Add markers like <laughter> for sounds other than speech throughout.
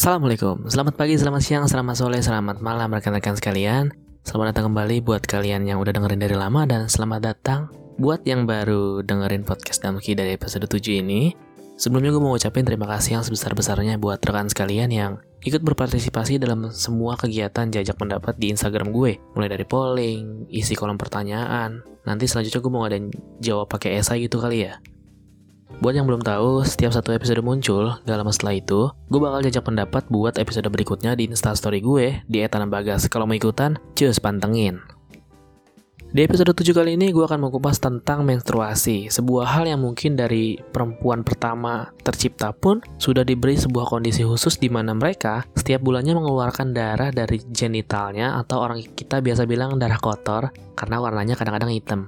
Assalamualaikum, selamat pagi, selamat siang, selamat sore, selamat malam rekan-rekan sekalian. Selamat datang kembali buat kalian yang udah dengerin dari lama dan selamat datang buat yang baru dengerin podcast Damki dari episode 7 ini. Sebelumnya gue mau ucapin terima kasih yang sebesar-besarnya buat rekan sekalian yang ikut berpartisipasi dalam semua kegiatan jajak pendapat di Instagram gue. Mulai dari polling, isi kolom pertanyaan. Nanti selanjutnya gue mau ngadain jawab pakai esai gitu kali ya Buat yang belum tahu, setiap satu episode muncul, gak lama setelah itu, gue bakal jajak pendapat buat episode berikutnya di instastory gue di Etanan Bagas. Kalau mau ikutan, cus pantengin. Di episode 7 kali ini gue akan mengupas tentang menstruasi, sebuah hal yang mungkin dari perempuan pertama tercipta pun sudah diberi sebuah kondisi khusus di mana mereka setiap bulannya mengeluarkan darah dari genitalnya atau orang kita biasa bilang darah kotor karena warnanya kadang-kadang hitam.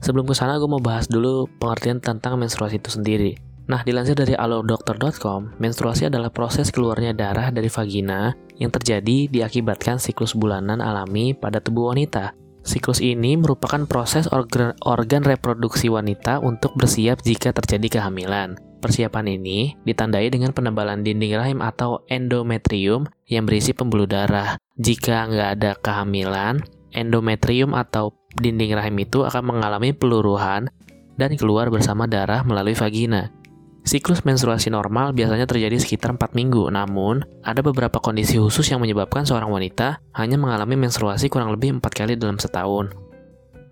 Sebelum ke sana, gue mau bahas dulu pengertian tentang menstruasi itu sendiri. Nah, dilansir dari alodokter.com, menstruasi adalah proses keluarnya darah dari vagina yang terjadi diakibatkan siklus bulanan alami pada tubuh wanita. Siklus ini merupakan proses organ, organ reproduksi wanita untuk bersiap jika terjadi kehamilan. Persiapan ini ditandai dengan penebalan dinding rahim atau endometrium yang berisi pembuluh darah. Jika nggak ada kehamilan, endometrium atau dinding rahim itu akan mengalami peluruhan dan keluar bersama darah melalui vagina. Siklus menstruasi normal biasanya terjadi sekitar 4 minggu, namun ada beberapa kondisi khusus yang menyebabkan seorang wanita hanya mengalami menstruasi kurang lebih 4 kali dalam setahun.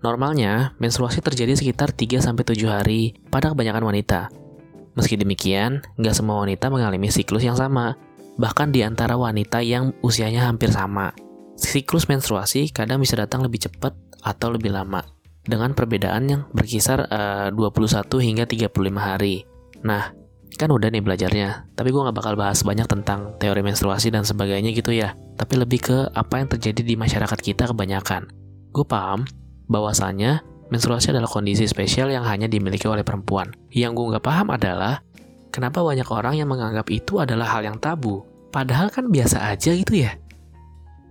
Normalnya, menstruasi terjadi sekitar 3-7 hari pada kebanyakan wanita. Meski demikian, nggak semua wanita mengalami siklus yang sama, bahkan di antara wanita yang usianya hampir sama. Siklus menstruasi kadang bisa datang lebih cepat atau lebih lama dengan perbedaan yang berkisar eh, uh, 21 hingga 35 hari. Nah, kan udah nih belajarnya, tapi gue gak bakal bahas banyak tentang teori menstruasi dan sebagainya gitu ya, tapi lebih ke apa yang terjadi di masyarakat kita kebanyakan. Gue paham bahwasannya menstruasi adalah kondisi spesial yang hanya dimiliki oleh perempuan. Yang gue gak paham adalah, kenapa banyak orang yang menganggap itu adalah hal yang tabu, padahal kan biasa aja gitu ya.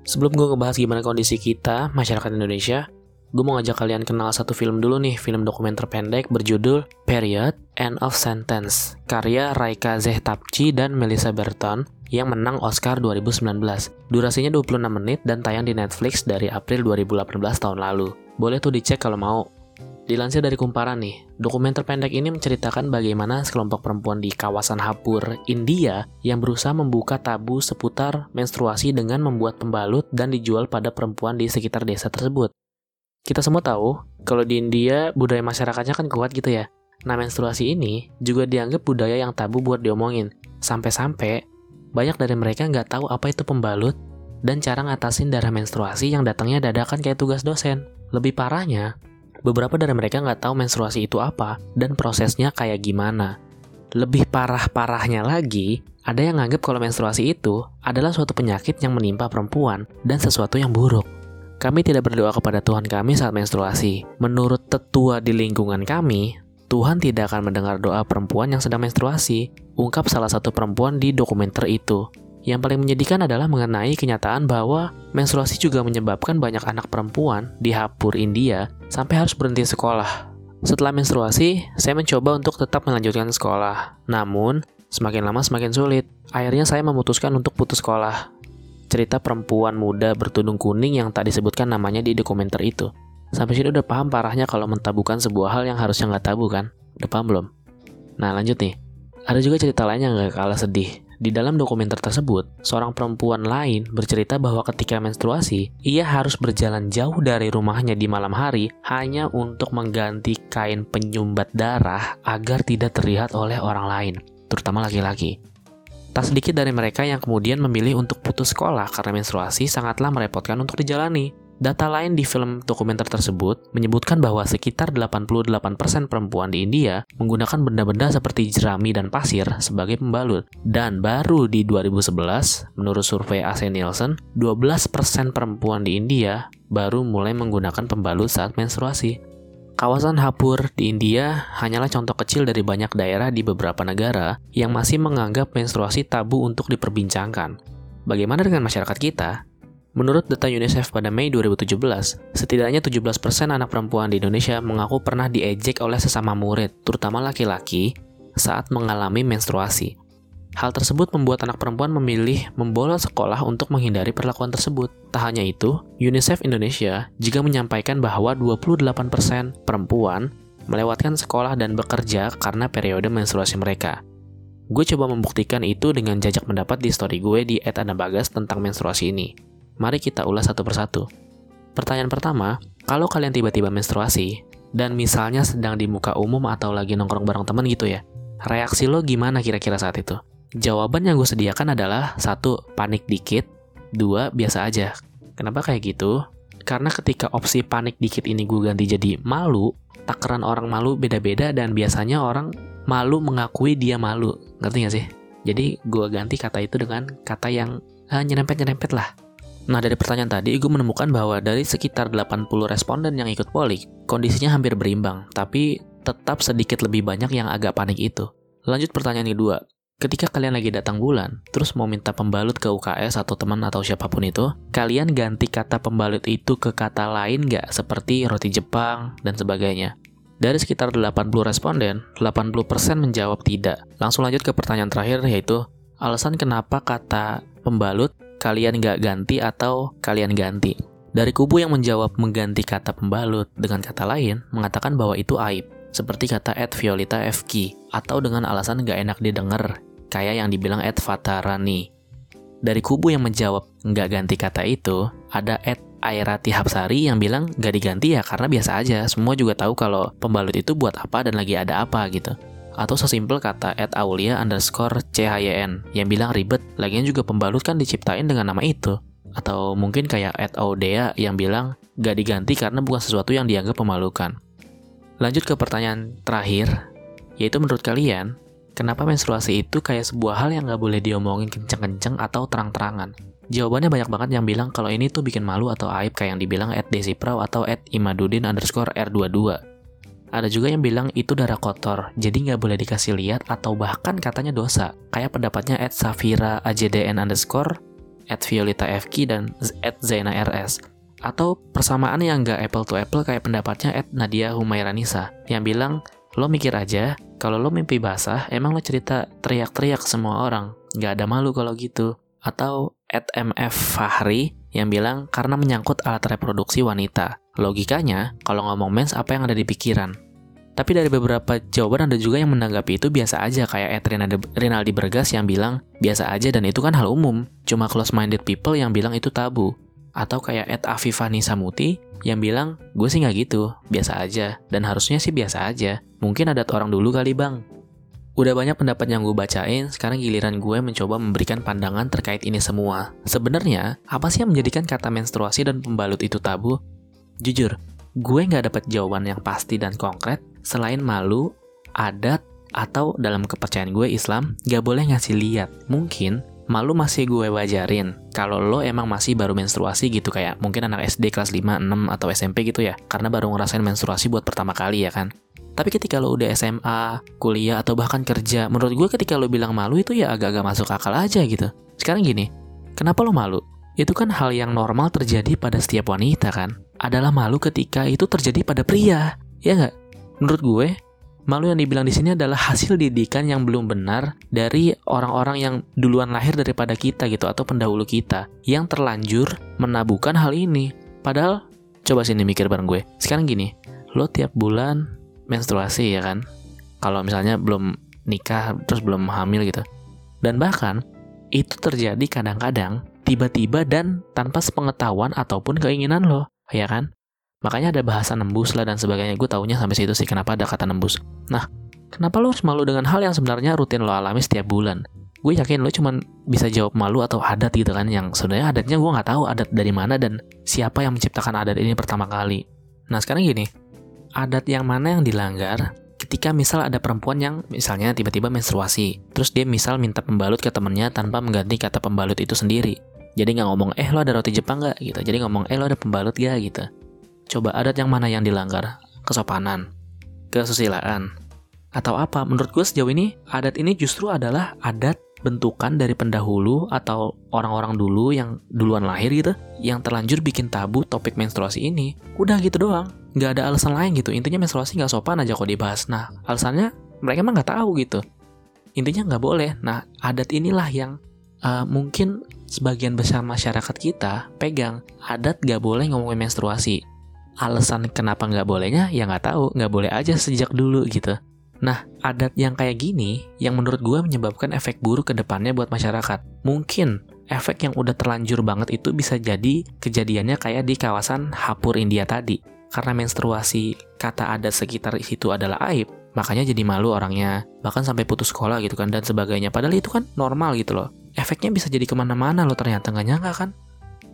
Sebelum gue ngebahas gimana kondisi kita, masyarakat Indonesia, gue mau ngajak kalian kenal satu film dulu nih, film dokumenter pendek berjudul Period, End of Sentence, karya Raika Zehtapci dan Melissa Burton yang menang Oscar 2019. Durasinya 26 menit dan tayang di Netflix dari April 2018 tahun lalu. Boleh tuh dicek kalau mau. Dilansir dari kumparan nih, dokumenter pendek ini menceritakan bagaimana sekelompok perempuan di kawasan Hapur, India yang berusaha membuka tabu seputar menstruasi dengan membuat pembalut dan dijual pada perempuan di sekitar desa tersebut. Kita semua tahu, kalau di India budaya masyarakatnya kan kuat gitu ya. Nah menstruasi ini juga dianggap budaya yang tabu buat diomongin. Sampai-sampai, banyak dari mereka nggak tahu apa itu pembalut dan cara ngatasin darah menstruasi yang datangnya dadakan kayak tugas dosen. Lebih parahnya, beberapa dari mereka nggak tahu menstruasi itu apa dan prosesnya kayak gimana. Lebih parah-parahnya lagi, ada yang nganggap kalau menstruasi itu adalah suatu penyakit yang menimpa perempuan dan sesuatu yang buruk. Kami tidak berdoa kepada Tuhan kami saat menstruasi. Menurut tetua di lingkungan kami, Tuhan tidak akan mendengar doa perempuan yang sedang menstruasi, ungkap salah satu perempuan di dokumenter itu. Yang paling menyedihkan adalah mengenai kenyataan bahwa menstruasi juga menyebabkan banyak anak perempuan di Hapur, India, sampai harus berhenti sekolah. Setelah menstruasi, saya mencoba untuk tetap melanjutkan sekolah. Namun, semakin lama semakin sulit. Akhirnya saya memutuskan untuk putus sekolah cerita perempuan muda bertudung kuning yang tak disebutkan namanya di dokumenter itu. Sampai sini udah paham parahnya kalau mentabukan sebuah hal yang harusnya nggak tabu kan? Udah paham belum? Nah lanjut nih. Ada juga cerita lain yang nggak kalah sedih. Di dalam dokumenter tersebut, seorang perempuan lain bercerita bahwa ketika menstruasi, ia harus berjalan jauh dari rumahnya di malam hari hanya untuk mengganti kain penyumbat darah agar tidak terlihat oleh orang lain, terutama laki-laki. Tak sedikit dari mereka yang kemudian memilih untuk putus sekolah karena menstruasi sangatlah merepotkan untuk dijalani. Data lain di film dokumenter tersebut menyebutkan bahwa sekitar 88% perempuan di India menggunakan benda-benda seperti jerami dan pasir sebagai pembalut. Dan baru di 2011, menurut survei AC Nielsen, 12% perempuan di India baru mulai menggunakan pembalut saat menstruasi. Kawasan Hapur di India hanyalah contoh kecil dari banyak daerah di beberapa negara yang masih menganggap menstruasi tabu untuk diperbincangkan. Bagaimana dengan masyarakat kita? Menurut data UNICEF pada Mei 2017, setidaknya 17% anak perempuan di Indonesia mengaku pernah diejek oleh sesama murid, terutama laki-laki, saat mengalami menstruasi. Hal tersebut membuat anak perempuan memilih membolos sekolah untuk menghindari perlakuan tersebut. Tak hanya itu, UNICEF Indonesia juga menyampaikan bahwa 28% perempuan melewatkan sekolah dan bekerja karena periode menstruasi mereka. Gue coba membuktikan itu dengan jajak pendapat di story gue di @anabagas tentang menstruasi ini. Mari kita ulas satu persatu. Pertanyaan pertama, kalau kalian tiba-tiba menstruasi, dan misalnya sedang di muka umum atau lagi nongkrong bareng temen gitu ya, reaksi lo gimana kira-kira saat itu? Jawaban yang gue sediakan adalah satu panik dikit, dua biasa aja. Kenapa kayak gitu? Karena ketika opsi panik dikit ini gue ganti jadi malu, takaran orang malu beda-beda dan biasanya orang malu mengakui dia malu. Ngerti gak sih? Jadi gue ganti kata itu dengan kata yang eh, nyerempet-nyerempet lah. Nah dari pertanyaan tadi, gue menemukan bahwa dari sekitar 80 responden yang ikut polik, kondisinya hampir berimbang, tapi tetap sedikit lebih banyak yang agak panik itu. Lanjut pertanyaan kedua, Ketika kalian lagi datang bulan, terus mau minta pembalut ke UKS atau teman atau siapa pun itu, kalian ganti kata pembalut itu ke kata lain nggak seperti roti Jepang dan sebagainya. Dari sekitar 80 responden, 80% menjawab tidak. Langsung lanjut ke pertanyaan terakhir yaitu, alasan kenapa kata pembalut kalian nggak ganti atau kalian ganti. Dari kubu yang menjawab mengganti kata pembalut dengan kata lain, mengatakan bahwa itu aib. Seperti kata Ed Violeta FK, atau dengan alasan nggak enak didengar kayak yang dibilang Ed Fatarani. Dari kubu yang menjawab nggak ganti kata itu, ada Ed Airati Hapsari yang bilang nggak diganti ya karena biasa aja, semua juga tahu kalau pembalut itu buat apa dan lagi ada apa gitu. Atau sesimpel kata Ed Aulia underscore CHYN yang bilang ribet, lagian juga pembalut kan diciptain dengan nama itu. Atau mungkin kayak Ed Audea yang bilang nggak diganti karena bukan sesuatu yang dianggap memalukan. Lanjut ke pertanyaan terakhir, yaitu menurut kalian, Kenapa menstruasi itu kayak sebuah hal yang nggak boleh diomongin kenceng-kenceng atau terang-terangan? Jawabannya banyak banget yang bilang kalau ini tuh bikin malu atau aib kayak yang dibilang at Desiprau atau at Imadudin underscore R22. Ada juga yang bilang itu darah kotor, jadi nggak boleh dikasih lihat atau bahkan katanya dosa. Kayak pendapatnya at Safira AJDN underscore, at Violeta FK, dan at Zaina RS. Atau persamaan yang nggak apple to apple kayak pendapatnya at Nadia Humairanisa, yang bilang Lo mikir aja, kalau lo mimpi basah, emang lo cerita teriak-teriak semua orang. Gak ada malu kalau gitu. Atau at MF Fahri yang bilang karena menyangkut alat reproduksi wanita. Logikanya, kalau ngomong mens apa yang ada di pikiran? Tapi dari beberapa jawaban ada juga yang menanggapi itu biasa aja kayak Ed Rinaldi Bergas yang bilang biasa aja dan itu kan hal umum. Cuma close-minded people yang bilang itu tabu. Atau kayak Ed Afifani Samuti yang bilang, gue sih nggak gitu, biasa aja, dan harusnya sih biasa aja. Mungkin ada orang dulu kali bang. Udah banyak pendapat yang gue bacain, sekarang giliran gue mencoba memberikan pandangan terkait ini semua. Sebenarnya, apa sih yang menjadikan kata menstruasi dan pembalut itu tabu? Jujur, gue nggak dapat jawaban yang pasti dan konkret selain malu, adat, atau dalam kepercayaan gue Islam, gak boleh ngasih lihat. Mungkin malu masih gue wajarin. Kalau lo emang masih baru menstruasi gitu kayak mungkin anak SD kelas 5, 6 atau SMP gitu ya. Karena baru ngerasain menstruasi buat pertama kali ya kan. Tapi ketika lo udah SMA, kuliah atau bahkan kerja, menurut gue ketika lo bilang malu itu ya agak-agak masuk akal aja gitu. Sekarang gini, kenapa lo malu? Itu kan hal yang normal terjadi pada setiap wanita kan. Adalah malu ketika itu terjadi pada pria. Ya nggak? Menurut gue, Malu yang dibilang di sini adalah hasil didikan yang belum benar dari orang-orang yang duluan lahir daripada kita gitu atau pendahulu kita yang terlanjur menabuhkan hal ini. Padahal coba sini mikir bareng gue. Sekarang gini, lo tiap bulan menstruasi ya kan? Kalau misalnya belum nikah terus belum hamil gitu. Dan bahkan itu terjadi kadang-kadang tiba-tiba dan tanpa sepengetahuan ataupun keinginan lo, ya kan? Makanya ada bahasa nembus lah dan sebagainya. Gue taunya sampai situ sih kenapa ada kata nembus. Nah, kenapa lo harus malu dengan hal yang sebenarnya rutin lo alami setiap bulan? Gue yakin lo cuman bisa jawab malu atau adat gitu kan yang sebenarnya adatnya gue nggak tahu adat dari mana dan siapa yang menciptakan adat ini pertama kali. Nah sekarang gini, adat yang mana yang dilanggar ketika misal ada perempuan yang misalnya tiba-tiba menstruasi, terus dia misal minta pembalut ke temennya tanpa mengganti kata pembalut itu sendiri. Jadi nggak ngomong, eh lo ada roti Jepang nggak gitu. Jadi ngomong, eh lo ada pembalut gak gitu. Coba adat yang mana yang dilanggar? Kesopanan, kesusilaan, atau apa? Menurut gue sejauh ini, adat ini justru adalah adat bentukan dari pendahulu atau orang-orang dulu yang duluan lahir gitu, yang terlanjur bikin tabu topik menstruasi ini. Udah gitu doang, nggak ada alasan lain gitu. Intinya menstruasi nggak sopan aja kok dibahas. Nah, alasannya mereka emang nggak tahu gitu. intinya nggak boleh nah adat inilah yang uh, mungkin sebagian besar masyarakat kita pegang adat nggak boleh ngomongin menstruasi alasan kenapa nggak bolehnya ya nggak tahu nggak boleh aja sejak dulu gitu Nah, adat yang kayak gini yang menurut gue menyebabkan efek buruk ke depannya buat masyarakat. Mungkin efek yang udah terlanjur banget itu bisa jadi kejadiannya kayak di kawasan Hapur India tadi. Karena menstruasi kata adat sekitar situ adalah aib, makanya jadi malu orangnya. Bahkan sampai putus sekolah gitu kan dan sebagainya. Padahal itu kan normal gitu loh. Efeknya bisa jadi ke mana-mana loh ternyata nggak nyangka kan.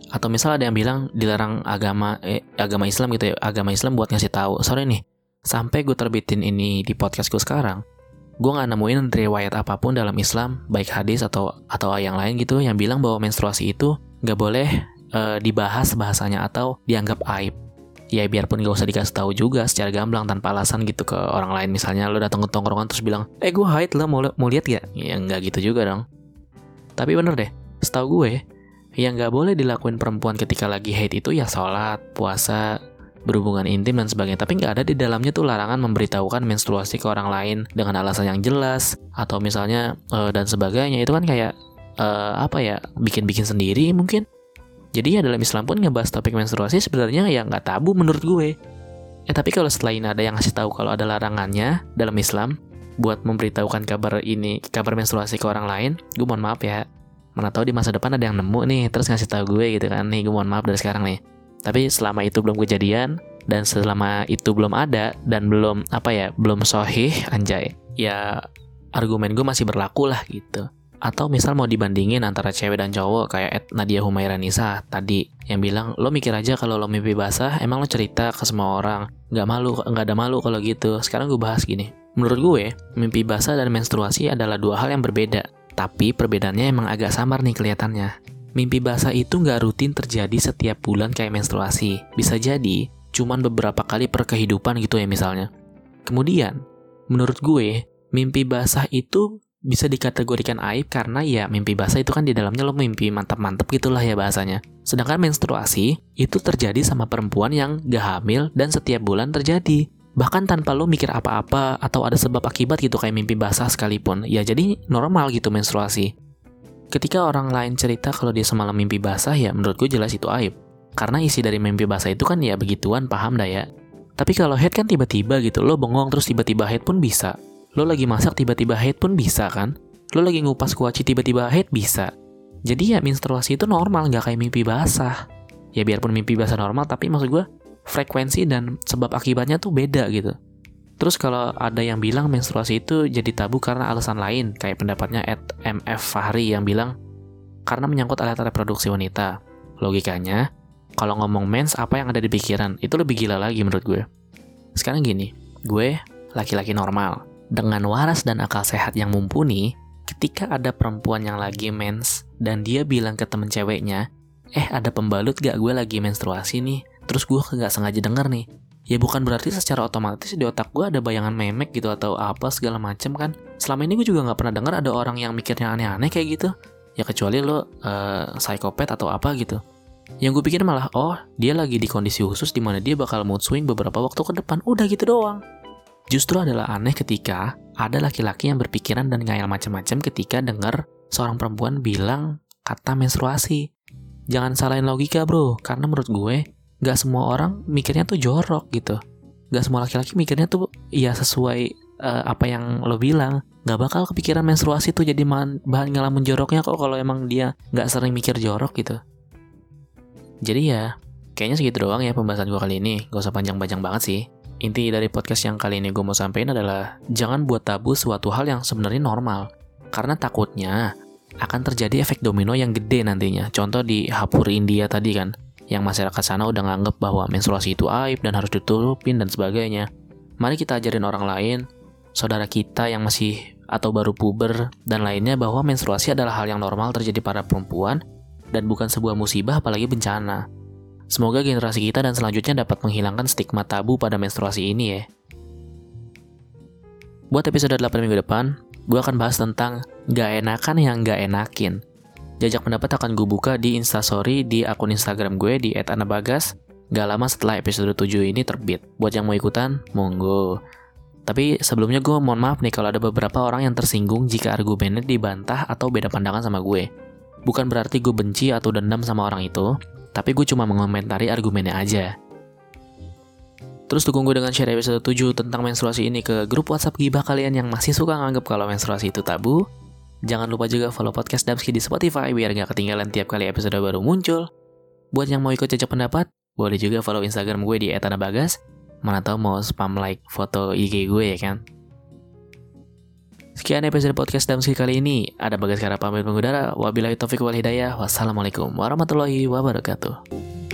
Atau misal ada yang bilang dilarang agama eh, agama Islam gitu ya, agama Islam buat ngasih tahu. Sorry nih, Sampai gue terbitin ini di podcastku sekarang, gue gak nemuin riwayat apa pun dalam Islam, baik hadis atau atau yang lain gitu, yang bilang bahwa menstruasi itu gak boleh uh, dibahas bahasanya atau dianggap aib. Ya biarpun gak usah dikasih tahu juga secara gamblang tanpa alasan gitu ke orang lain. Misalnya lo datang ke tongkrongan terus bilang, eh gue haid lo mau, mau lihat gak? Ya nggak gitu juga dong. Tapi bener deh, setahu gue, yang gak boleh dilakuin perempuan ketika lagi haid itu ya sholat, puasa, berhubungan intim dan sebagainya. Tapi nggak ada di dalamnya tuh larangan memberitahukan menstruasi ke orang lain dengan alasan yang jelas atau misalnya uh, dan sebagainya. Itu kan kayak uh, apa ya bikin-bikin sendiri mungkin. Jadi ya dalam Islam pun ngebahas topik menstruasi sebenarnya ya nggak tabu menurut gue. Ya tapi kalau setelah ini ada yang ngasih tahu kalau ada larangannya dalam Islam buat memberitahukan kabar ini kabar menstruasi ke orang lain gue mohon maaf ya. Mana tahu di masa depan ada yang nemu nih terus ngasih tahu gue gitu kan. Nih gue mohon maaf dari sekarang nih tapi selama itu belum kejadian dan selama itu belum ada dan belum apa ya, belum sohih <laughs> anjay. Ya argumen gue masih berlaku lah gitu. Atau misal mau dibandingin antara cewek dan cowok kayak Ed Nadia Humaira Nisa tadi yang bilang lo mikir aja kalau lo mimpi basah emang lo cerita ke semua orang nggak malu nggak ada malu kalau gitu sekarang gue bahas gini menurut gue mimpi basah dan menstruasi adalah dua hal yang berbeda tapi perbedaannya emang agak samar nih kelihatannya Mimpi basah itu nggak rutin terjadi setiap bulan kayak menstruasi. Bisa jadi, cuman beberapa kali per kehidupan gitu ya misalnya. Kemudian, menurut gue, mimpi basah itu bisa dikategorikan aib karena ya mimpi basah itu kan di dalamnya lo mimpi mantap-mantap gitulah ya bahasanya. Sedangkan menstruasi itu terjadi sama perempuan yang gak hamil dan setiap bulan terjadi. Bahkan tanpa lo mikir apa-apa atau ada sebab akibat gitu kayak mimpi basah sekalipun. Ya jadi normal gitu menstruasi. Ketika orang lain cerita kalau dia semalam mimpi basah ya menurut gue jelas itu aib. Karena isi dari mimpi basah itu kan ya begituan paham dah ya. Tapi kalau head kan tiba-tiba gitu, lo bengong terus tiba-tiba head pun bisa. Lo lagi masak tiba-tiba head pun bisa kan? Lo lagi ngupas kuaci tiba-tiba head bisa. Jadi ya menstruasi itu normal, nggak kayak mimpi basah. Ya biarpun mimpi basah normal, tapi maksud gue frekuensi dan sebab akibatnya tuh beda gitu. Terus kalau ada yang bilang menstruasi itu jadi tabu karena alasan lain, kayak pendapatnya Ed MF Fahri yang bilang karena menyangkut alat reproduksi wanita. Logikanya, kalau ngomong mens apa yang ada di pikiran, itu lebih gila lagi menurut gue. Sekarang gini, gue laki-laki normal, dengan waras dan akal sehat yang mumpuni, ketika ada perempuan yang lagi mens dan dia bilang ke temen ceweknya, eh ada pembalut gak gue lagi menstruasi nih, terus gue gak sengaja denger nih, ya bukan berarti secara otomatis di otak gue ada bayangan memek gitu atau apa segala macem kan. Selama ini gue juga nggak pernah dengar ada orang yang mikirnya aneh-aneh kayak gitu. Ya kecuali lo uh, psikopat atau apa gitu. Yang gue pikir malah oh dia lagi di kondisi khusus di mana dia bakal mood swing beberapa waktu ke depan. Udah gitu doang. Justru adalah aneh ketika ada laki-laki yang berpikiran dan ngayal macam-macam ketika dengar seorang perempuan bilang kata menstruasi. Jangan salahin logika bro. Karena menurut gue gak semua orang mikirnya tuh jorok gitu. Gak semua laki-laki mikirnya tuh ya sesuai uh, apa yang lo bilang. Gak bakal kepikiran menstruasi tuh jadi bahan ngalamin joroknya kok kalau emang dia gak sering mikir jorok gitu. Jadi ya kayaknya segitu doang ya pembahasan gue kali ini. Gak usah panjang-panjang banget sih. Inti dari podcast yang kali ini gue mau sampaikan adalah jangan buat tabu suatu hal yang sebenarnya normal. Karena takutnya akan terjadi efek domino yang gede nantinya. Contoh di Hapur India tadi kan yang masyarakat sana udah nganggep bahwa menstruasi itu aib dan harus ditutupin dan sebagainya. Mari kita ajarin orang lain, saudara kita yang masih atau baru puber dan lainnya bahwa menstruasi adalah hal yang normal terjadi pada perempuan dan bukan sebuah musibah apalagi bencana. Semoga generasi kita dan selanjutnya dapat menghilangkan stigma tabu pada menstruasi ini ya. Buat episode 8 minggu depan, gue akan bahas tentang gak enakan yang gak enakin Jajak pendapat akan gue buka di instastory di akun Instagram gue di @anabagas. Gak lama setelah episode 7 ini terbit. Buat yang mau ikutan, monggo. Tapi sebelumnya gue mohon maaf nih kalau ada beberapa orang yang tersinggung jika argumennya dibantah atau beda pandangan sama gue. Bukan berarti gue benci atau dendam sama orang itu, tapi gue cuma mengomentari argumennya aja. Terus dukung gue dengan share episode 7 tentang menstruasi ini ke grup WhatsApp gibah kalian yang masih suka nganggap kalau menstruasi itu tabu. Jangan lupa juga follow podcast Damski di Spotify biar gak ketinggalan tiap kali episode baru muncul. Buat yang mau ikut cecok pendapat, boleh juga follow Instagram gue di @anabagas. Mana tau mau spam like foto IG gue ya kan. Sekian episode podcast Damski kali ini. Ada Bagas Kara pamit mengudara. Wabillahi taufiq wal hidayah. Wassalamualaikum warahmatullahi wabarakatuh.